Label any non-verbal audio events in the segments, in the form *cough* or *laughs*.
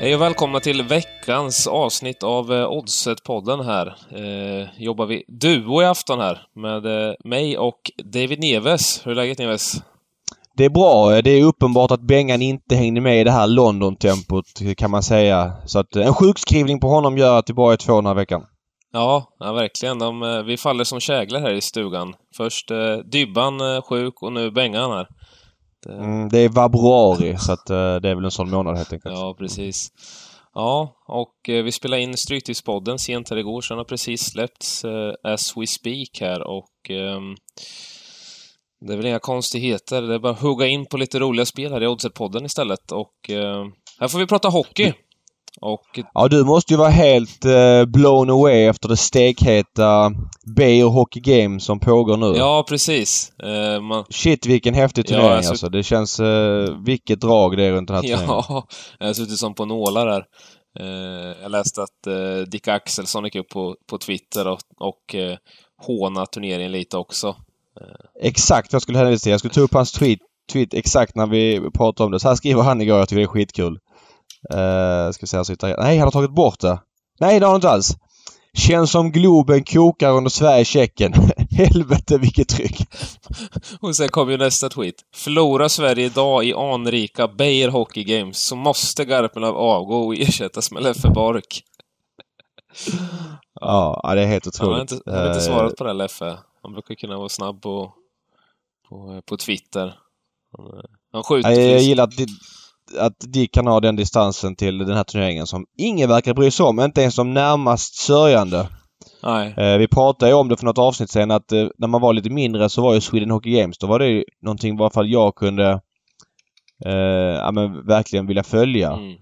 Hej och välkomna till veckans avsnitt av eh, Oddset-podden här. Eh, jobbar vi duo i afton här med eh, mig och David Neves. Hur är läget Neves? Det är bra. Det är uppenbart att Bengan inte hängde med i det här London-tempot kan man säga. Så att eh, en sjukskrivning på honom gör att vi bara är två den här veckan. Ja, ja verkligen. De, vi faller som käglar här i stugan. Först eh, Dybban eh, sjuk och nu Bengan här. Det... Mm, det är vabruari så att eh, det är väl en sån månad helt enkelt. Ja, precis. Ja, och eh, vi spelade in Stryktipspodden sent här igår, så den har precis släppts eh, as we speak här och ehm, det är väl inga konstigheter. Det är bara att hugga in på lite roliga spel här i Oddset-podden istället och här får vi prata hockey. Och... Ja, du måste ju vara helt uh, blown away efter det stekheta Beijer Hockey Game som pågår nu. Ja, precis. Uh, man... Shit vilken häftig turnering ja, alltså. alltså. Det känns... Uh, vilket drag det är runt den här turneringen. Ja, jag har suttit som på nålar där. Uh, jag läste att uh, Dick Axelsson gick upp på, på Twitter och, och uh, håna turneringen lite också. Exakt vad jag skulle hänvisa till. Jag skulle ta upp hans tweet, tweet exakt när vi pratade om det. Så här skriver han igår. Jag tycker det är skitkul. Uh, ska vi se, han sitter Nej, han har tagit bort det. Nej, det har han inte alls. Känns som Globen kokar under Sverige-Tjeckien. *laughs* Helvete vilket tryck! Och sen kommer ju nästa tweet. Förlorar Sverige idag i anrika Beijer Hockey Games så måste Garpenlöv avgå och ersättas med Leffe Bork. ja, det är helt otroligt. Han har inte, han har inte svarat på det Leffe. Han brukar kunna vara snabb på, på, på Twitter. Han skjuter Jag gillar att att Dick kan ha den distansen till den här turneringen som ingen verkar bry sig om. Inte ens de närmast sörjande. Nej. Eh, vi pratade ju om det för något avsnitt sen att eh, när man var lite mindre så var ju Sweden Hockey Games, då var det ju någonting i alla fall jag kunde eh, ja, men verkligen vilja följa. Mm.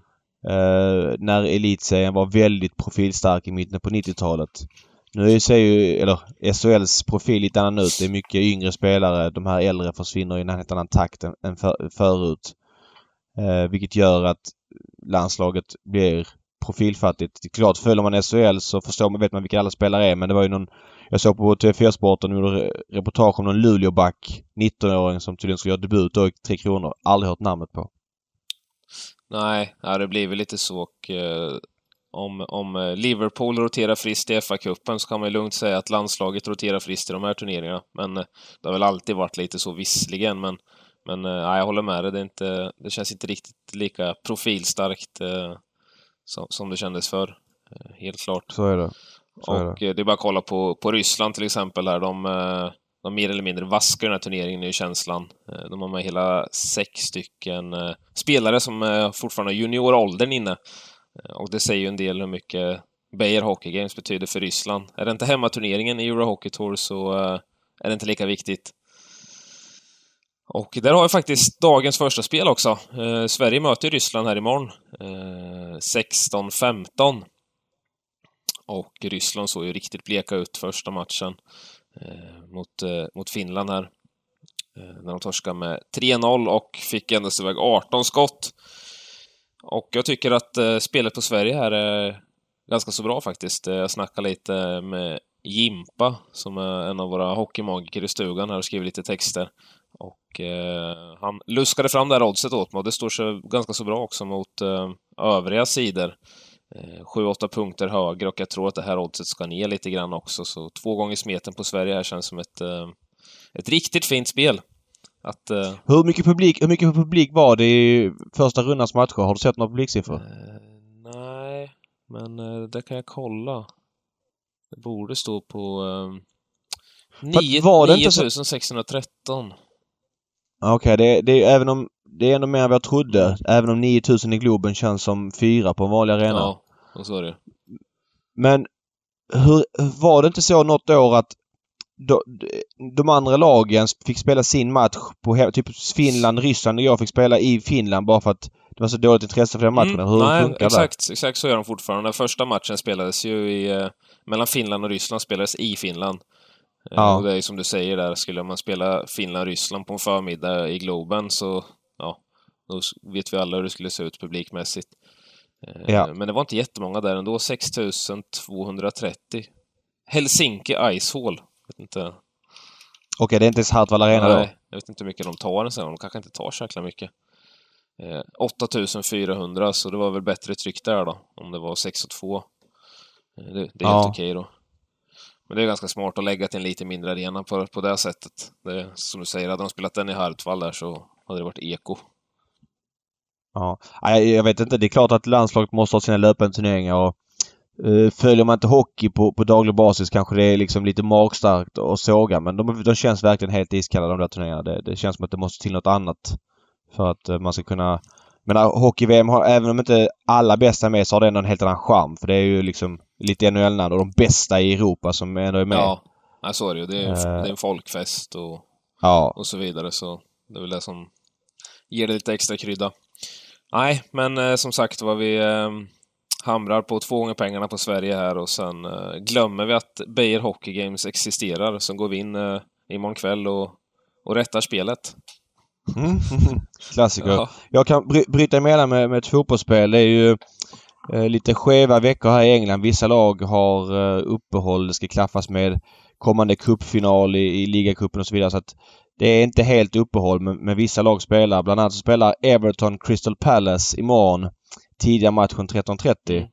Eh, när elitserien var väldigt profilstark i mitten på 90-talet. Nu ser ju, eller SHLs profil lite annan ut. Det är mycket yngre spelare. De här äldre försvinner i en helt annan takt än, än för, förut. Eh, vilket gör att landslaget blir profilfattigt. Det är klart, följer man SHL så förstår man, vet man vilka alla spelare är men det var ju någon... Jag såg på TV4-sporten gjorde reportage om någon Luleåback, 19-åring som tydligen skulle göra debut då i Tre Kronor. Aldrig hört namnet på. Nej, ja, det blir väl lite så och eh, om, om eh, Liverpool roterar friskt i FA-cupen så kan man ju lugnt säga att landslaget roterar friskt i de här turneringarna. Men eh, det har väl alltid varit lite så visserligen, men men eh, ja, jag håller med dig. Det, är inte, det känns inte riktigt lika profilstarkt eh, som, som det kändes förr. Eh, helt klart. Så är det. Så och är det. det. är bara att kolla på, på Ryssland till exempel. Här. De, de mer eller mindre vaskar den här turneringen, är känslan. De har med hela sex stycken spelare som fortfarande har junioråldern inne. Och det säger ju en del hur mycket Beijer Hockey Games betyder för Ryssland. Är det inte hemmaturneringen i Euro Hockey Tour så är det inte lika viktigt. Och där har vi faktiskt dagens första spel också. Eh, Sverige möter Ryssland här imorgon. Eh, 16-15. Och Ryssland såg ju riktigt bleka ut första matchen eh, mot, eh, mot Finland här. Eh, när de torskade med 3-0 och fick endast iväg 18 skott. Och jag tycker att eh, spelet på Sverige här är ganska så bra faktiskt. Eh, jag snackade lite med Jimpa, som är en av våra hockeymagiker i stugan här och skriver lite texter. Och eh, han luskade fram det här oddset åt mig och det står sig ganska så bra också mot eh, övriga sidor. 7-8 eh, punkter högre och jag tror att det här oddset ska ner lite grann också. Så två gånger smeten på Sverige här känns som ett, eh, ett riktigt fint spel. Att, eh, hur, mycket publik, hur mycket publik var det i första rundans matcher? Har du sett några publiksiffror? Eh, nej, men det kan jag kolla. Det borde stå på eh, 9613. Okej, okay, det, det är även om det är ändå mer än vad jag trodde. Även om 9000 i Globen känns som fyra på en vanlig arena. Ja, så är det. Men hur, var det inte så något år att de, de andra lagen fick spela sin match på typ Finland, Ryssland och jag fick spela i Finland bara för att det var så dåligt intresse för den matchen. Mm, Hur nej, funkar exakt, det? Exakt så gör de fortfarande. Den första matchen spelades ju i, eh, mellan Finland och Ryssland spelades i Finland. Ja. Och det är som du säger där, skulle man spela Finland-Ryssland på en förmiddag i Globen så, ja, då vet vi alla hur det skulle se ut publikmässigt. Eh, ja. Men det var inte jättemånga där ändå, 6230. Helsinki Ice Hall. Vet inte. Okej, okay, det är inte ens Hartwall Arena Nej, då? jag vet inte hur mycket de tar en sån. De kanske inte tar så jäkla mycket. eh, 8400, så det var väl bättre tryck där då, om det var 6 och 2. Eh, det, det, är ja. helt okej då. Men det är ganska smart att lägga till en lite mindre arena på, på det sättet. Det, som du säger, hade de spelat den i Hartwall där så hade det varit eko. Ja, jag vet inte. Det är klart att landslaget måste ha sina löpande turneringar och uh, följer man inte hockey på, på daglig basis kanske det är liksom lite magstarkt att såga men de, de känns verkligen helt iskalla de där turneringarna. Det, det känns som att det måste till något annat för att uh, man ska kunna men hockey-VM har, även om inte alla bästa är med så har det ändå en helt annan charm. För det är ju liksom lite NHL-namn och de bästa i Europa som ändå är med. Ja, ja så är det ju. Det är, uh, det är en folkfest och, ja. och så vidare. Så det är väl det som ger det lite extra krydda. Nej, men eh, som sagt var vi eh, hamrar på två gånger pengarna på Sverige här och sen eh, glömmer vi att Beijer Hockey Games existerar. Så går vi in eh, imorgon kväll och, och rättar spelet. Mm. *laughs* Klassiker. Ja. Jag kan bry bryta emellan med, med ett fotbollsspel. Det är ju eh, lite skeva veckor här i England. Vissa lag har eh, uppehåll. Det ska klaffas med kommande cupfinal i, i ligacupen och så vidare. Så att det är inte helt uppehåll men, men vissa lag spelar. Bland annat spelar Everton Crystal Palace imorgon. Tidiga matchen 13.30. Mm.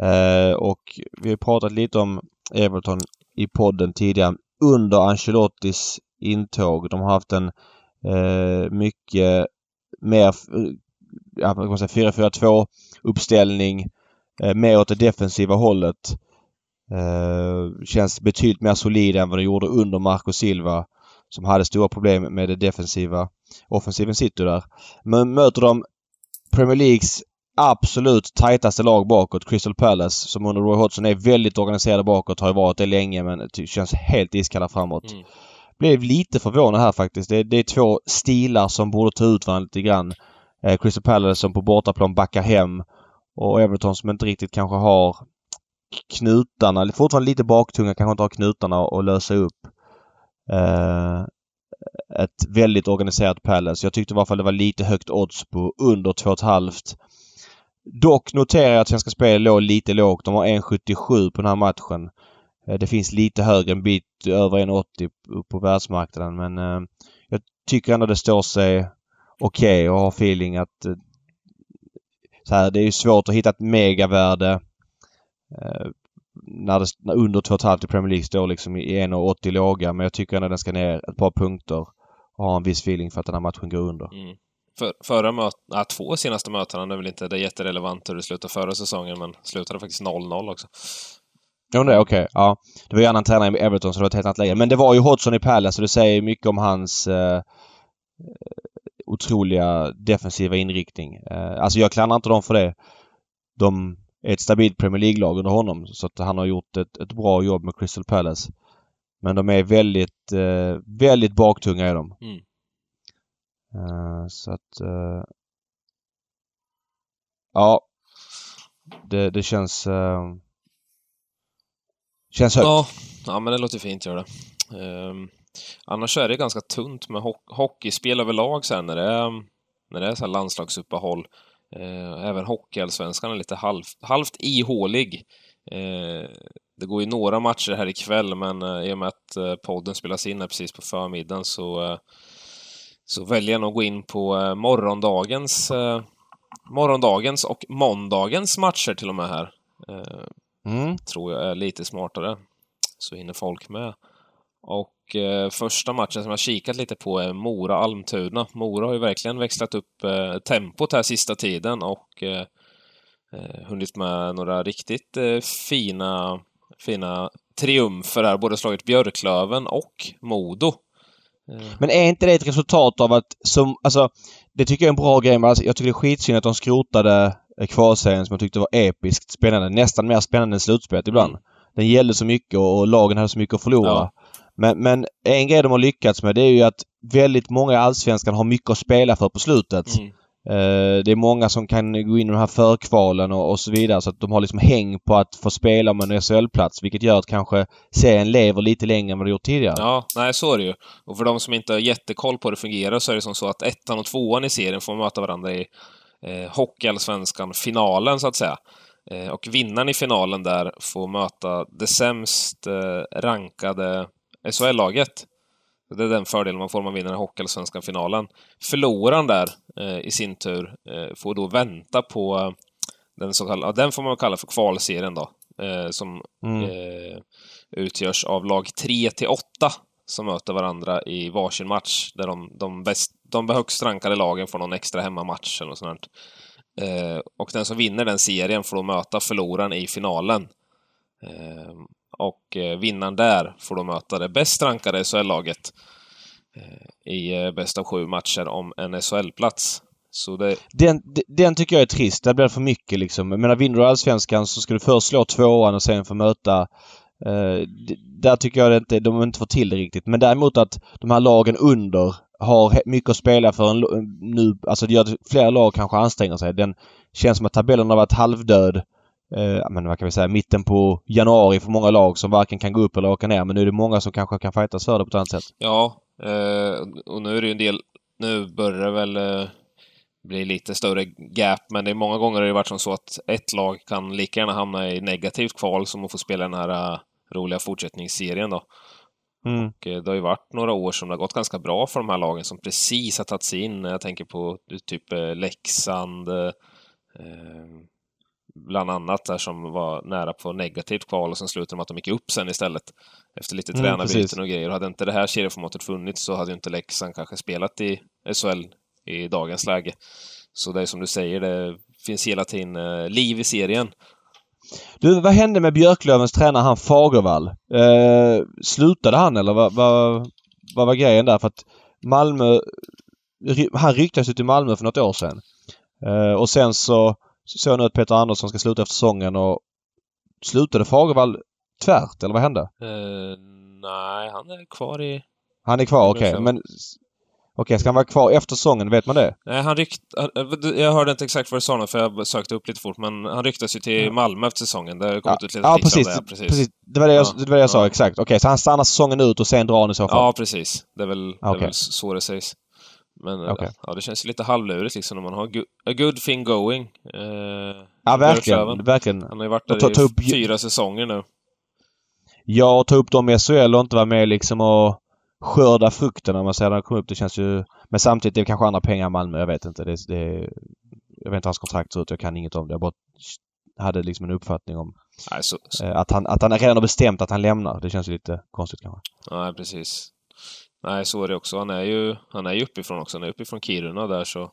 Eh, och vi har pratat lite om Everton i podden tidigare. Under Ancelottis intåg. De har haft en eh, mycket mer ja, 4-4-2 uppställning. Eh, mer åt det defensiva hållet. Eh, känns betydligt mer solid än vad det gjorde under Marco Silva som hade stora problem med det defensiva. Offensiven sitter där. Men möter de Premier Leagues absolut tajtaste lag bakåt, Crystal Palace, som under Roy Hodgson är väldigt organiserade bakåt, har ju varit det länge men det känns helt iskalla framåt. Mm. Blev lite förvånad här faktiskt. Det, det, är två stilar som borde ta ut varandra lite grann. Eh, Crystal Palace som på bortaplan backar hem och Everton som inte riktigt kanske har knutarna, fortfarande lite baktunga, kanske inte har knutarna att lösa upp. Eh, ett väldigt organiserat Palace. Jag tyckte i alla fall det var lite högt odds på under 2,5. Dock noterar jag att Svenska Spel låg lite lågt. De har 1,77 på den här matchen. Eh, det finns lite högre, en bit över 1,80 på världsmarknaden men eh, jag tycker ändå det står sig okej okay och har feeling att eh, så här, det är ju svårt att hitta ett megavärde när det när under 2,5 i Premier League står liksom i 1,80 låga men jag tycker ändå den ska ner ett par punkter och ha en viss feeling för att den här matchen går under. Mm. För, förra mötet, äh, två senaste mötena, det är väl inte det jätterelevant hur det slutade förra säsongen men slutade faktiskt 0-0 också. Jo, det okej. Okay. Ja. Det var ju annan tränare i Everton så det var ett helt annat läge. Men det var ju Hodgson i Palace så det säger mycket om hans eh, otroliga defensiva inriktning. Eh, alltså jag klandrar inte dem för det. De är ett stabilt Premier League-lag under honom så att han har gjort ett, ett bra jobb med Crystal Palace. Men de är väldigt, eh, väldigt baktunga är de. Mm. Uh, så att... Uh, ja. Det, det känns... Uh, känns högt. Ja, ja, men det låter fint gör det. Um, annars är det ganska tunt med ho hockeyspel överlag sen när det är, när det är så här landslagsuppehåll. Uh, även hockeyallsvenskan är lite halv, halvt ihålig. Uh, det går ju några matcher här ikväll, men uh, i och med att podden spelas in här precis på förmiddagen så så väljer jag nog att gå in på eh, morgondagens, eh, morgondagens och måndagens matcher till och med här. Eh, mm. Tror jag är lite smartare. Så hinner folk med. Och eh, första matchen som jag kikat lite på är Mora-Almtuna. Mora har ju verkligen växlat upp eh, tempot här sista tiden och eh, hunnit med några riktigt fina, fina triumfer här. Både slagit Björklöven och Modo. Men är inte det ett resultat av att som, alltså det tycker jag är en bra grej. Men alltså, jag tycker det är skitsynd att de skrotade eh, kvalserien som jag tyckte var episkt spännande. Nästan mer spännande än slutspelet ibland. Mm. Den gällde så mycket och, och lagen hade så mycket att förlora. Ja. Men, men en grej de har lyckats med det är ju att väldigt många i Allsvenskan har mycket att spela för på slutet. Mm. Eh, det är många som kan gå in i de här förkvalen och, och så vidare så att de har liksom häng på att få spela om en SHL-plats vilket gör att kanske serien lever lite längre än vad det gjort tidigare. Ja, nej så är det ju. Och för de som inte har jättekoll på hur det fungerar så är det som så att ettan och tvåan i serien får möta varandra i eh, Hockeyallsvenskan-finalen så att säga. Eh, och vinnaren i finalen där får möta det sämst eh, rankade SHL-laget. Det är den fördelen man får om man vinner den Hockeyallsvenskan finalen. Förloraren där eh, i sin tur eh, får då vänta på eh, den så kallade, den får man kalla för kvalserien då, eh, som mm. Eh, utgörs av lag 3 till 8 som möter varandra i varsin match, där de, de, bäst, de högst rankade lagen får någon extra hemmamatch eller något sånt. Eh, och den som vinner den serien får då möta förloraren i finalen. Och eh, vinnaren där får då möta det bäst rankade SHL-laget eh, i eh, bäst av sju matcher om en SHL-plats. Så det... den, den tycker jag är trist. Det blir för mycket liksom. Jag menar, vinner du Allsvenskan så ska du först slå tvåan och sen få möta eh, där tycker jag inte, de inte får till det riktigt. Men däremot att de här lagen under har mycket att spela för en, nu. Alltså det gör att flera lag kanske anstränger sig. Den känns som att tabellen har varit halvdöd. Uh, men vad kan vi säga, mitten på januari för många lag som varken kan gå upp eller åka ner. Men nu är det många som kanske kan fightas för det på ett annat sätt. Ja, uh, och nu är det ju en del... Nu börjar det väl bli lite större gap, men det är många gånger har det varit som så att ett lag kan lika gärna hamna i negativt kval som att få spela den här roliga fortsättningsserien då. Mm. Och eh, det har ju varit några år som det har gått ganska bra för de här lagen som precis har tagit sig in. Jag tänker på typ eh, Leksand, eh, bland annat där som var nära på negativt kval och sen slutade med att de gick upp sen istället. Efter lite mm, tränarbyten och grejer. Och hade inte det här serieformatet funnits så hade ju inte Leksand kanske spelat i SHL i dagens läge. Så det är som du säger, det finns hela tiden liv i serien. Du, vad hände med Björklövens tränare han Fagervall? Eh, slutade han eller vad, vad, vad var grejen där? För att Malmö... Han ryktades ju till Malmö för något år sedan. Eh, och sen så såg nu att Peter Andersson ska sluta efter säsongen och slutade Fagervall tvärt eller vad hände? Uh, nej, han är kvar i... Han är kvar, okej. Okay. Men Okej, ska han vara kvar efter säsongen? Vet man det? Nej, han rykt... Jag hörde inte exakt vad du sa nu, för jag sökte upp lite fort, men han ryktas ju till Malmö efter säsongen. Det har kommit ja. ut lite ja, precis, det, precis. precis. Det var det jag, ja. det var det jag sa, exakt. Okej, så han stannar säsongen ut och sen drar han i så fall? Ja, precis. Det är väl, okay. det är väl så det sägs. Men okay. ja, det känns lite halvlurigt liksom när man har a good thing going. Eh, ja, verkligen. verkligen. Han har ju varit där ta, ta upp... i fyra säsonger nu. Ja, och ta upp dem i SHL och inte vara med liksom och skörda frukten om man säger när han kom upp. Det känns ju... Men samtidigt det är kanske andra pengar i Malmö. Jag vet inte. Det, det, jag vet inte hur hans kontrakt ser ut. Jag kan inget om det. Jag bara hade liksom en uppfattning om Nej, så, så. Eh, att, han, att han redan har bestämt att han lämnar. Det känns ju lite konstigt kanske. Nej, precis. Nej, så är det också. Han är ju, han är ju uppifrån också. Han är uppifrån Kiruna där så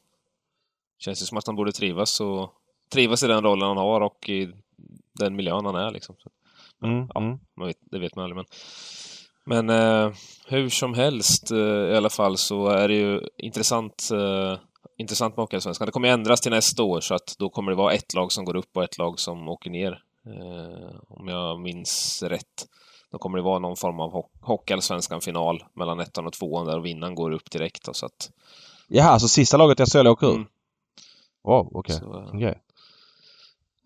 känns det som att han borde trivas och trivas i den rollen han har och i den miljön han är liksom. Mm, ja, mm. Vet, det vet man aldrig men men eh, hur som helst eh, i alla fall så är det ju intressant, eh, intressant med Hockeyallsvenskan. Det kommer ändras till nästa år så att då kommer det vara ett lag som går upp och ett lag som åker ner. Eh, om jag minns rätt. Då kommer det vara någon form av ho Hockeyallsvenskan-final mellan ettan och tvåan där och vinnaren går upp direkt. Då, så att... Jaha, så sista laget i SHL åker ur? Mm. Wow, okej. Okay. Eh, okay.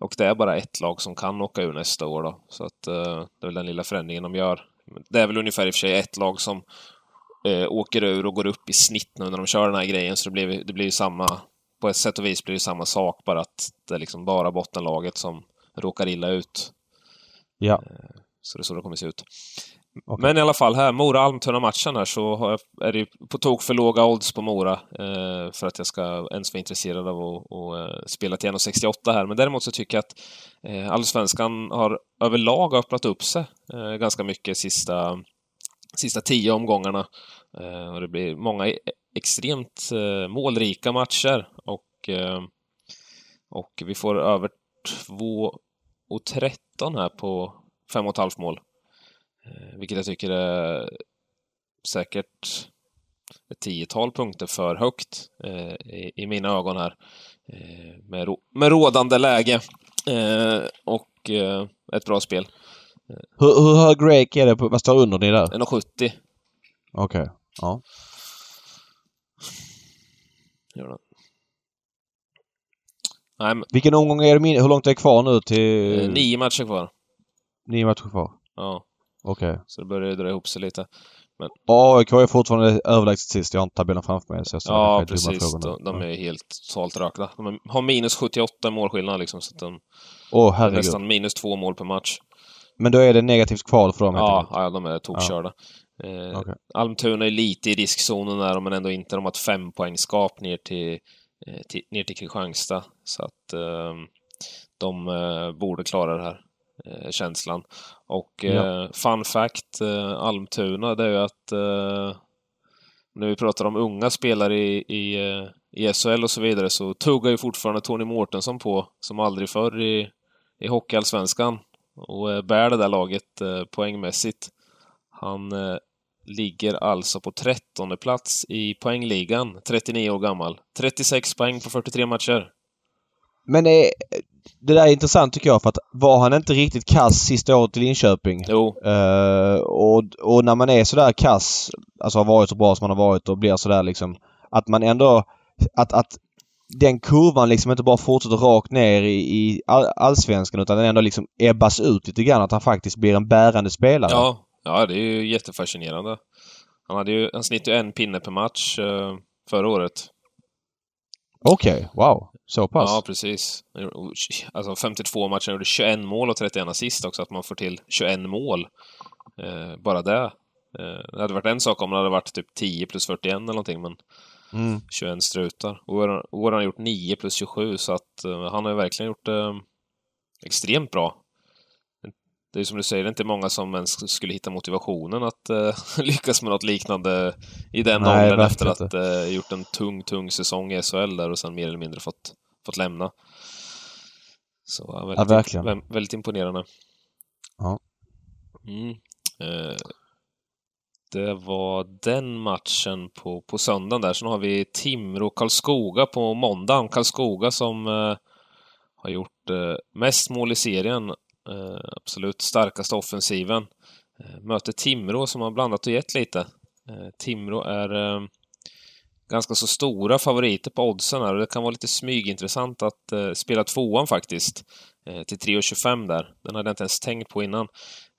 Och det är bara ett lag som kan åka ur nästa år då. Så att uh, det är väl den lilla förändringen de gör. Det är väl ungefär i och för sig ett lag som eh, åker ur och går upp i snitt nu när de kör den här grejen, så det blir, det blir ju samma... På ett sätt och vis blir det samma sak, bara att det är liksom bara bottenlaget som råkar illa ut. Ja. Eh, så det är så det kommer se ut. Okay. Men i alla fall här, Mora-Almtuna-matchen här så är det på tok för låga odds på Mora eh, för att jag ska ens vara intresserad av att, att eh, spela till 1,68 här. Men däremot så tycker jag att eh, Allsvenskan har överlag öppnat upp sig eh, ganska mycket sista, sista tio omgångarna. Eh, och det blir många e-, extremt eh, målrika matcher och, eh, och vi får över 2,13 här på 5,5 mål. Eh, vilket jag tycker är säkert ett tiotal punkter för högt eh, i, i, mina ögon här. Eh, med, med rådande läge eh, och ett bra spel. Hur, hur hög rake är det? På, vad står under det där? 1,70. Okej. Okay. Ja. Gör det. Nej, men... Vilken omgång är det? Hur långt är det kvar nu till... Nio matcher kvar. Nio matcher kvar? Ja. Okej. Okay. Så det börjar dra ihop sig lite. Men... AIK är fortfarande överlägset sist. Jag har inte tabellen framför mig. Så jag ja, precis. De, de, är helt totalt rökta. De har minus 78 målskillnad liksom. Så att de oh, herregud. nästan minus två mål per match. Men då är det negativt kval för dem Ja, ja de är tokkörda. Eh, okay. Almtuna är lite i riskzonen där, men ändå inte. De har ett fempoängsgap ner till, eh, till, ner till Kristianstad. Så att eh, de borde klara det här, eh, känslan. Och ja. Eh, fun fact, Almtuna, det är ju att när vi pratar om unga spelare i, i, i SHL och så vidare så tuggar ju fortfarande Tony Mårtensson på som aldrig förr i, i Hockeyallsvenskan och bär det där laget poängmässigt. Han ligger alltså på trettonde plats i poängligan, 39 år gammal. 36 poäng på 43 matcher. Men eh, det där är intressant tycker jag för att var han inte riktigt kass sista året i Linköping? Jo. Uh, och, och när man är sådär kass, alltså har varit så bra som man har varit och blir sådär liksom, att man ändå, att, att den kurvan liksom inte bara fortsätter rakt ner i, i allsvenskan utan den ändå liksom ebbas ut lite grann. Att han faktiskt blir en bärande spelare. Ja, Ja, det är ju jättefascinerande. Han, hade ju, han snittade ju en pinne per match uh, förra året. Okej, okay, wow. Så pass? Ja, precis. Alltså 52 matcher, gjorde 21 mål och 31 assist också, att man får till 21 mål. Uh, bara det. Uh, det hade varit en sak om det hade varit typ 10 plus 41 eller någonting, men mm. 21 strutar. Och år har han gjort 9 plus 27, så att han har ju verkligen gjort det extremt bra det är som du säger, det är inte många som ens skulle hitta motivationen att uh, *laughs* lyckas med något liknande i den Nej, åldern efter att ha uh, gjort en tung, tung säsong i SHL där och sen mer eller mindre fått, fått lämna. Så ja, väldigt, ja, verkligen. väldigt imponerande. Ja. Mm. Uh, det var den matchen på, på söndagen där. Sen har vi Timrå-Karlskoga på måndagen. Karlskoga som har gjort mest mål i serien Eh, Eh, absolut starkaste offensiven. Eh, möter Timrå som har blandat och gett lite. Eh, Timrå är eh, ganska så stora favoriter på oddsen här och det kan vara lite smygintressant att eh, spela tvåan faktiskt. Eh, till 3,25 där. Den hade jag inte ens tänkt på innan.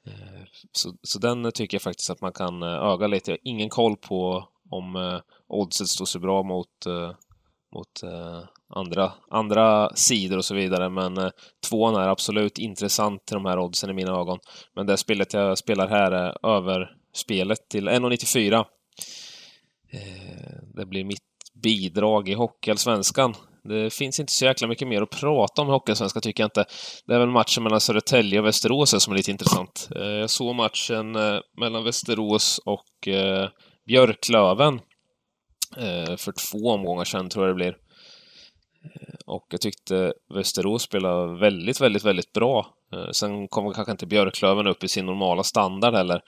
Eh, så, så den tycker jag faktiskt att man kan eh, öga lite. Jag har ingen koll på om oddset står så bra mot, mot eh, andra, andra sidor och så vidare. Men eh, tvåan är absolut intressant till de här oddsen i mina ögon. Men det spelet jag spelar här är över spelet till 1,94. Eh, det blir mitt bidrag i Hockeyallsvenskan. Det finns inte så jäkla mycket mer att prata om i Hockeyallsvenskan tycker jag inte. Det är väl matchen mellan Södertälje och Västerås som är lite intressant. Eh, jag såg matchen eh, mellan Västerås och eh, Björklöven Eh, för två omgångar sedan, tror jag det blir. Eh, och jag tyckte Västerås spelade väldigt, väldigt, väldigt bra. Eh, sen kommer kanske inte Björklöven upp i sin normala standard heller.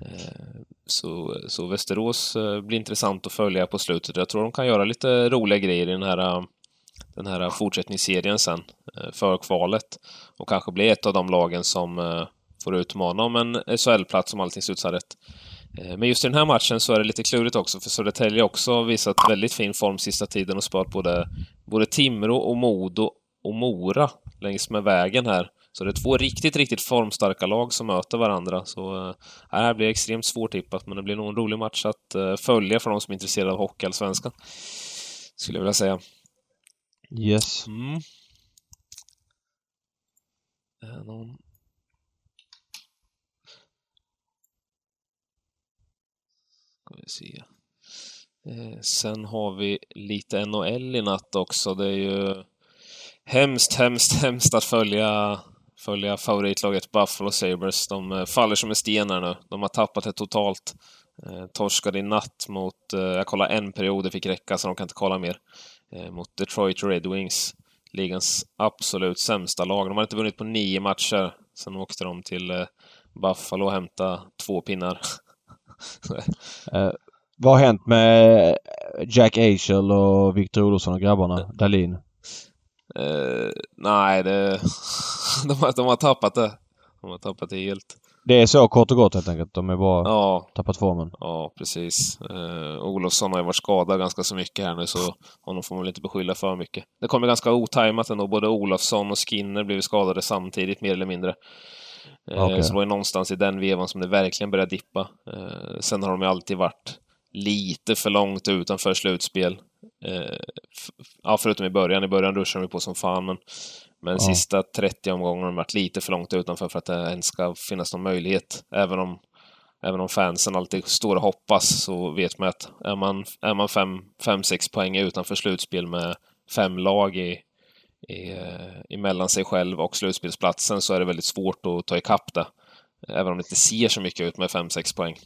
Eh, så, så Västerås eh, blir intressant att följa på slutet. Jag tror de kan göra lite roliga grejer i den här, eh, den här fortsättningsserien sen, för kvalet. Och kanske bli ett av de lagen som får utmana om en SHL-plats om allting studsar rätt. Eh, men just i den här matchen så är det lite klurigt också, för Södertälje har också visat väldigt fin form sista tiden och sparat både, både Timrå och Modo och Mora längs med vägen här. Så det är två riktigt, riktigt formstarka lag som möter varandra. Så det här blir extremt svårtippat, men det blir nog en rolig match att äh, följa för de som är intresserade av Hockeyallsvenskan. Skulle jag vilja säga. Yes. Mm. Någon Ska vi se. Eh, sen har vi lite NHL i natt också. Det är ju hemskt, hemskt, hemskt att följa, följa favoritlaget Buffalo Sabres. De eh, faller som en sten här nu. De har tappat det totalt. Eh, torskade i natt mot, eh, jag kollade en period, det fick räcka så de kan inte kolla mer, eh, mot Detroit Red Wings. Ligans absolut sämsta lag. De har inte vunnit på nio matcher. Sen åkte de till eh, Buffalo och hämtade två pinnar eh, vad har hänt med Jack Eichel och Victor Olofsson och grabbarna? Dalin? Eh, nej, det, *laughs* de, har, de har tappat det. De har tappat det helt. Det är så kort och gott helt enkelt. De har bara ja. tappat formen. Ja, precis. Eh, Olofsson har ju varit skadad ganska så mycket här nu så honom får man väl inte beskylla för mycket. Det kommer ganska otajmat ändå. Både Olofsson och Skinner blev skadade samtidigt mer eller mindre. Okay. Så det var ju någonstans i den vevan som det verkligen började dippa. Eh, sen har de ju alltid varit lite för långt utanför slutspel. Eh, ja, förutom i början. I början ruschade de på som fan, men, men ja. sista 30 omgångarna har de varit lite för långt utanför för att det ens ska finnas någon möjlighet. Även om även om fansen alltid står och hoppas så vet man att är man, är man fem, fem, sex poäng utanför slutspel med fem lag i, eh, emellan sig själv och slutspelsplatsen så är det väldigt svårt att ta ikapp det. Även om det inte ser så mycket ut med fem, sex poäng.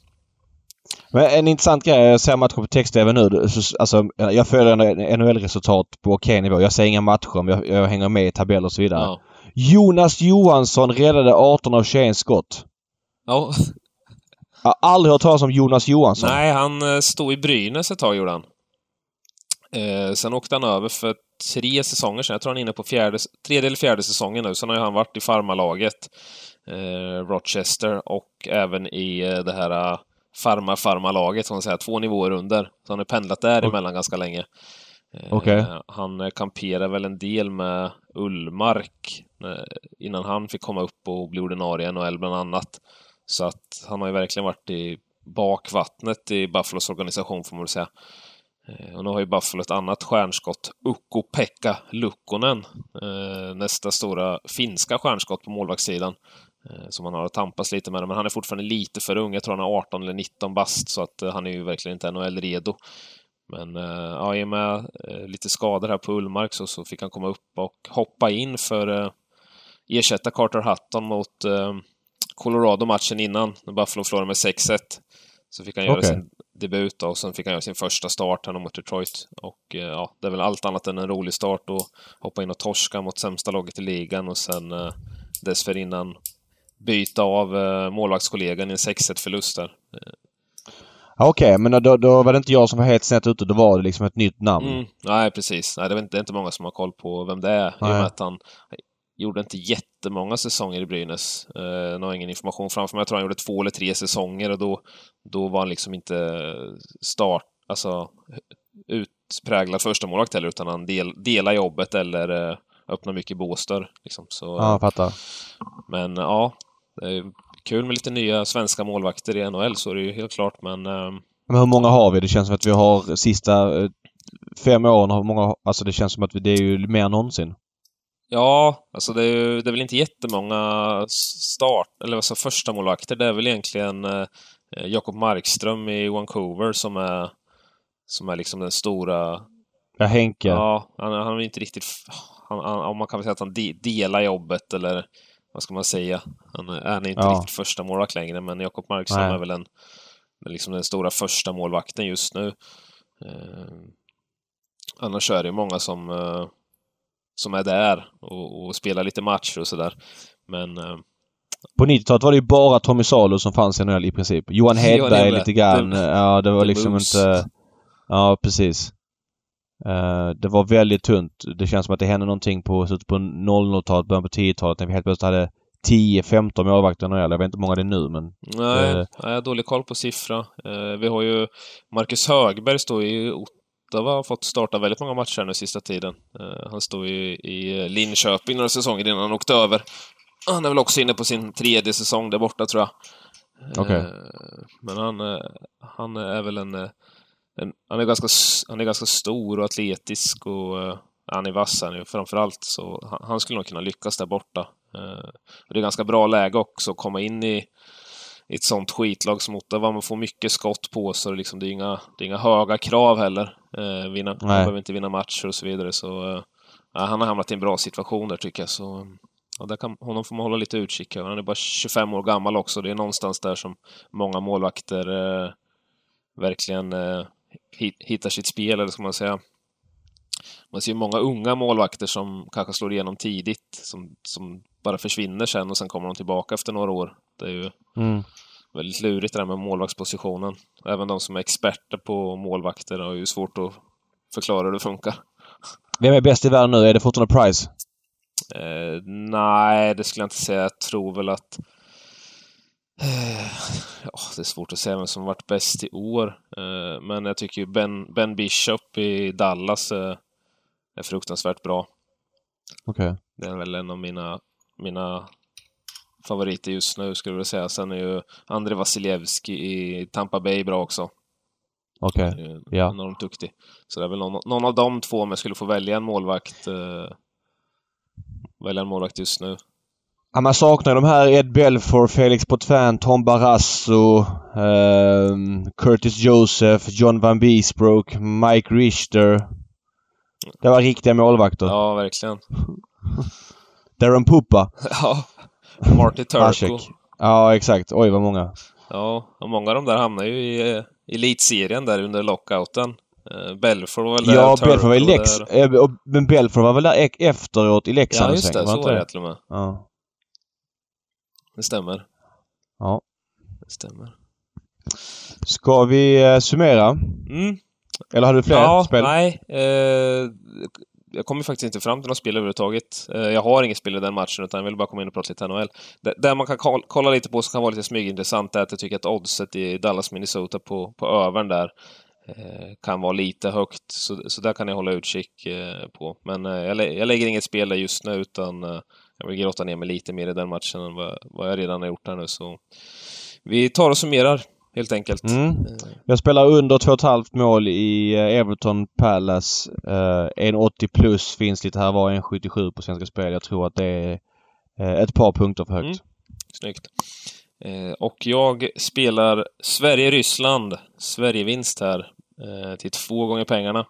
Men en intressant grej, jag ser matcher på text-tv nu. Alltså, jag följer NHL-resultat på okej nivå. Jag ser inga matcher, men jag, jag hänger med i tabeller och så vidare. Ja. Jonas Johansson räddade 18 av 21 skott. Ja. Jag har aldrig hört talas om Jonas Johansson. Nej, han eh, stod i Brynäs ett tag, gjorde han. Eh, sen åkte han över för tre säsonger sedan. Jag tror han är inne på fjärde, tredje eller fjärde säsongen nu. Sen har han varit i farmalaget eh, Rochester och även i eh, det här farma-farma-laget, kan man säga, två nivåer under. Så han har pendlat däremellan okay. ganska länge. Okay. Eh, han kamperade väl en del med Ullmark eh, innan han fick komma upp och bli ordinarie i NHL bland annat. Så att han har ju verkligen varit i bakvattnet i Buffalos organisation får man väl säga. Eh, och nu har ju Buffalo ett annat stjärnskott, Ukko-Pekka Lukkonen. Nästa stora finska stjärnskott på målvaktssidan. Som han har att tampas lite med, men han är fortfarande lite för ung. Jag tror han är 18 eller 19 bast, så att han är ju verkligen inte NHL-redo. Men eh, ja, i och med eh, lite skador här på Ullmark så, så fick han komma upp och hoppa in för att eh, ersätta Carter Hutton mot Colorado-matchen innan, när Buffalo förlorade med 6-1. Så fick han göra okay. sin debut då, och sen fick han göra sin första start här mot Detroit. Och ja, det är väl allt annat än en rolig start att hoppa in och torska mot sämsta laget i ligan och sen eh, dessförinnan byta av eh, målvaktskollegan i en 6-1-förlust där. Okej, okay, men då, då, var det inte jag som var helt snett ute. Då var det liksom ett nytt namn. Mm, nej, precis. Nej, det, är inte, det är inte många som har koll på vem det är. Nej. I och med att han gjorde inte jättemånga säsonger i Brynäs. Eh, nu har ingen information framför mig. Jag tror han gjorde två eller tre säsonger och då, då var han liksom inte start, alltså utpräglad första målvakt heller, utan han del, delade jobbet eller eh, öppnade mycket båsdörr. Liksom. Så, ja, jag fattar. Men ja, kul med lite nya svenska målvakter i NHL, så är det ju helt klart, men... Eh... Men hur många har vi? Det känns som att vi har sista eh, fem åren har många... Alltså det känns som att vi, det är ju mer än någonsin. Ja, alltså det är ju det är väl inte jättemånga start, eller alltså första målvakter. Det är väl egentligen eh, Jakob Markström i Vancouver som är som är liksom den stora... Ja, Henke. Ja, han, han är inte riktigt... Han, han, man kan väl säga att han de, delar jobbet eller vad ska man säga? Han är, han är inte ja. riktigt första målvakt längre, men Jakob Markström är väl en, liksom den stora första målvakten just nu. Eh, annars är det många som, eh, som är där och, och, spelar lite matcher och sådär. Men eh, på 90-talet var det ju bara Tommy Salo som fanns i NHL i princip. Johan *laughs* Hedberg lite grann. Det, ja, det var det liksom moves. inte... Ja, precis. Uh, det var väldigt tunt. Det känns som att det hände någonting på slutet på 00-talet, början på 10-talet när vi helt plötsligt hade 10-15 målvakter när jag vet inte hur många det är nu men... Nej, uh, jag har dålig koll på siffra. Uh, vi har ju Marcus Högberg står i Ottawa har fått starta väldigt många matcher nu sista tiden. han står ju i Linköping några säsonger innan han åkte över. Han är väl också inne på sin tredje säsong där borta tror jag. Okej. Okay. men han, han är väl en han, är ganska, han är ganska stor och atletisk och han är vass han är framförallt. Så han, han, skulle nog kunna lyckas där borta. Det är ganska bra läge också att komma in i, i ett sånt skitlag som Ottawa. Man får mycket skott på sig. Liksom, det, är inga, det är inga höga krav heller. Uh, vinna, man behöver inte vinna matcher och så vidare. Så, uh, han har hamnat i en bra situation där tycker jag. Så, ja, där kan, honom får man hålla lite utkik Han är bara 25 år gammal också. Det är någonstans där som många målvakter verkligen hittar sitt spel, eller ska man säga. Man ser många unga målvakter som kanske slår igenom tidigt, som, som bara försvinner sen och sen kommer de tillbaka efter några år. Det är ju mm. Väldigt lurigt det där med målvaktspositionen. Även de som är experter på målvakter har ju svårt att förklara hur det funkar. Vem är bäst i världen nu? Är det fortfarande Price? Eh, nej, det skulle jag inte säga. Jag tror väl att Eh, ja, det är svårt att säga vem som varit bäst i år. Eh, men jag tycker Ben, ben Bishop i Dallas eh, är fruktansvärt bra. Okej. Okay. Det är väl en av mina, mina favoriter just nu, skulle jag säga. Sen är ju André Vasiljevski i Tampa Bay bra också. Okej, okay. ja. Enormt duktig. Så det är väl någon, någon, av de två om jag skulle få välja en målvakt. välja en målvakt just nu. Ja, man saknar de här Ed Belfour, Felix Potvin, Tom Barrasso, eh, Curtis Joseph, John Van Beesbrook, Mike Richter. Det var riktiga målvakter. Ja, verkligen. *laughs* Darren Puppa. ja. Marty Turco. Ja, exakt. Oj, vad många. Ja, och många av de där hamnar ju i eh, elitserien där under lockouten. Belfort var väl där. Ja, Belfort var i Lex... Eh, men Belfort var väl där efteråt i Leksand Ja, just det. Så var det till och med. Ja. Det stämmer. Ja. Det stämmer. Ska vi uh, summera? Mm. Eller har du fler ja, spel? Nej. Eh, jag kommer faktiskt inte fram till något spel överhuvudtaget. Eh, jag har inget spel i den matchen, utan jag vill bara komma in och prata lite NHL. Det, där man kan kolla lite på som kan vara lite smygintressant är att jag tycker att oddset i Dallas, Minnesota på, på övern där eh, kan vara lite högt. Så, så där kan jag hålla utkik eh, på. Men jag, jag lägger inget spel där just nu, utan jag vill grotta ner mig lite mer i den matchen än vad, vad jag redan har gjort här nu. Så vi tar och summerar helt enkelt. Mm. Eh. Jag spelar under 2,5 mål i eh, Everton Palace. Eh, 1,80 plus finns lite här var, 1,77 på Svenska Spel. Jag tror att det är eh, ett par punkter för högt. Mm. Snyggt. Eh, och jag spelar Sverige-Ryssland. Sverige-vinst här. Eh, till två gånger pengarna.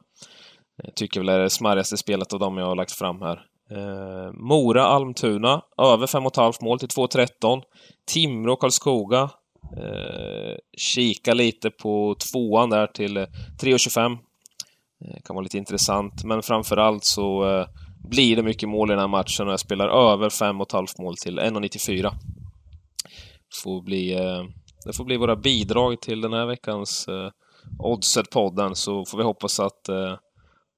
Jag tycker väl det är det smarrigaste spelet av dem jag har lagt fram här. Eh, Mora, Almtuna, över 5,5 mål till 2,13. Timrå, Karlskoga, Eh, kika lite på tvåan där till 3,25. Eh, kan vara lite intressant, men framförallt så eh, blir det mycket mål i den här matchen och jag spelar över 5,5 mål till 1,94. Får bli, eh, det får bli våra bidrag till den här veckans eh, Oddset-podden, så får vi hoppas att eh,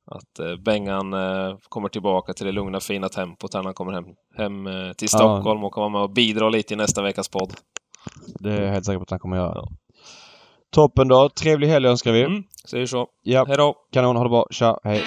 att eh, Bengan eh, kommer tillbaka till det lugna fina tempot när han kommer hem, hem eh, till Stockholm och kommer vara med och bidra lite i nästa veckas podd. Det är jag helt säker på att han kommer göra. Ja. Toppen då. Trevlig helg önskar vi. Mm, säger så. Ja. Hej då. Kanon. Ha det bra. Tja. Hej.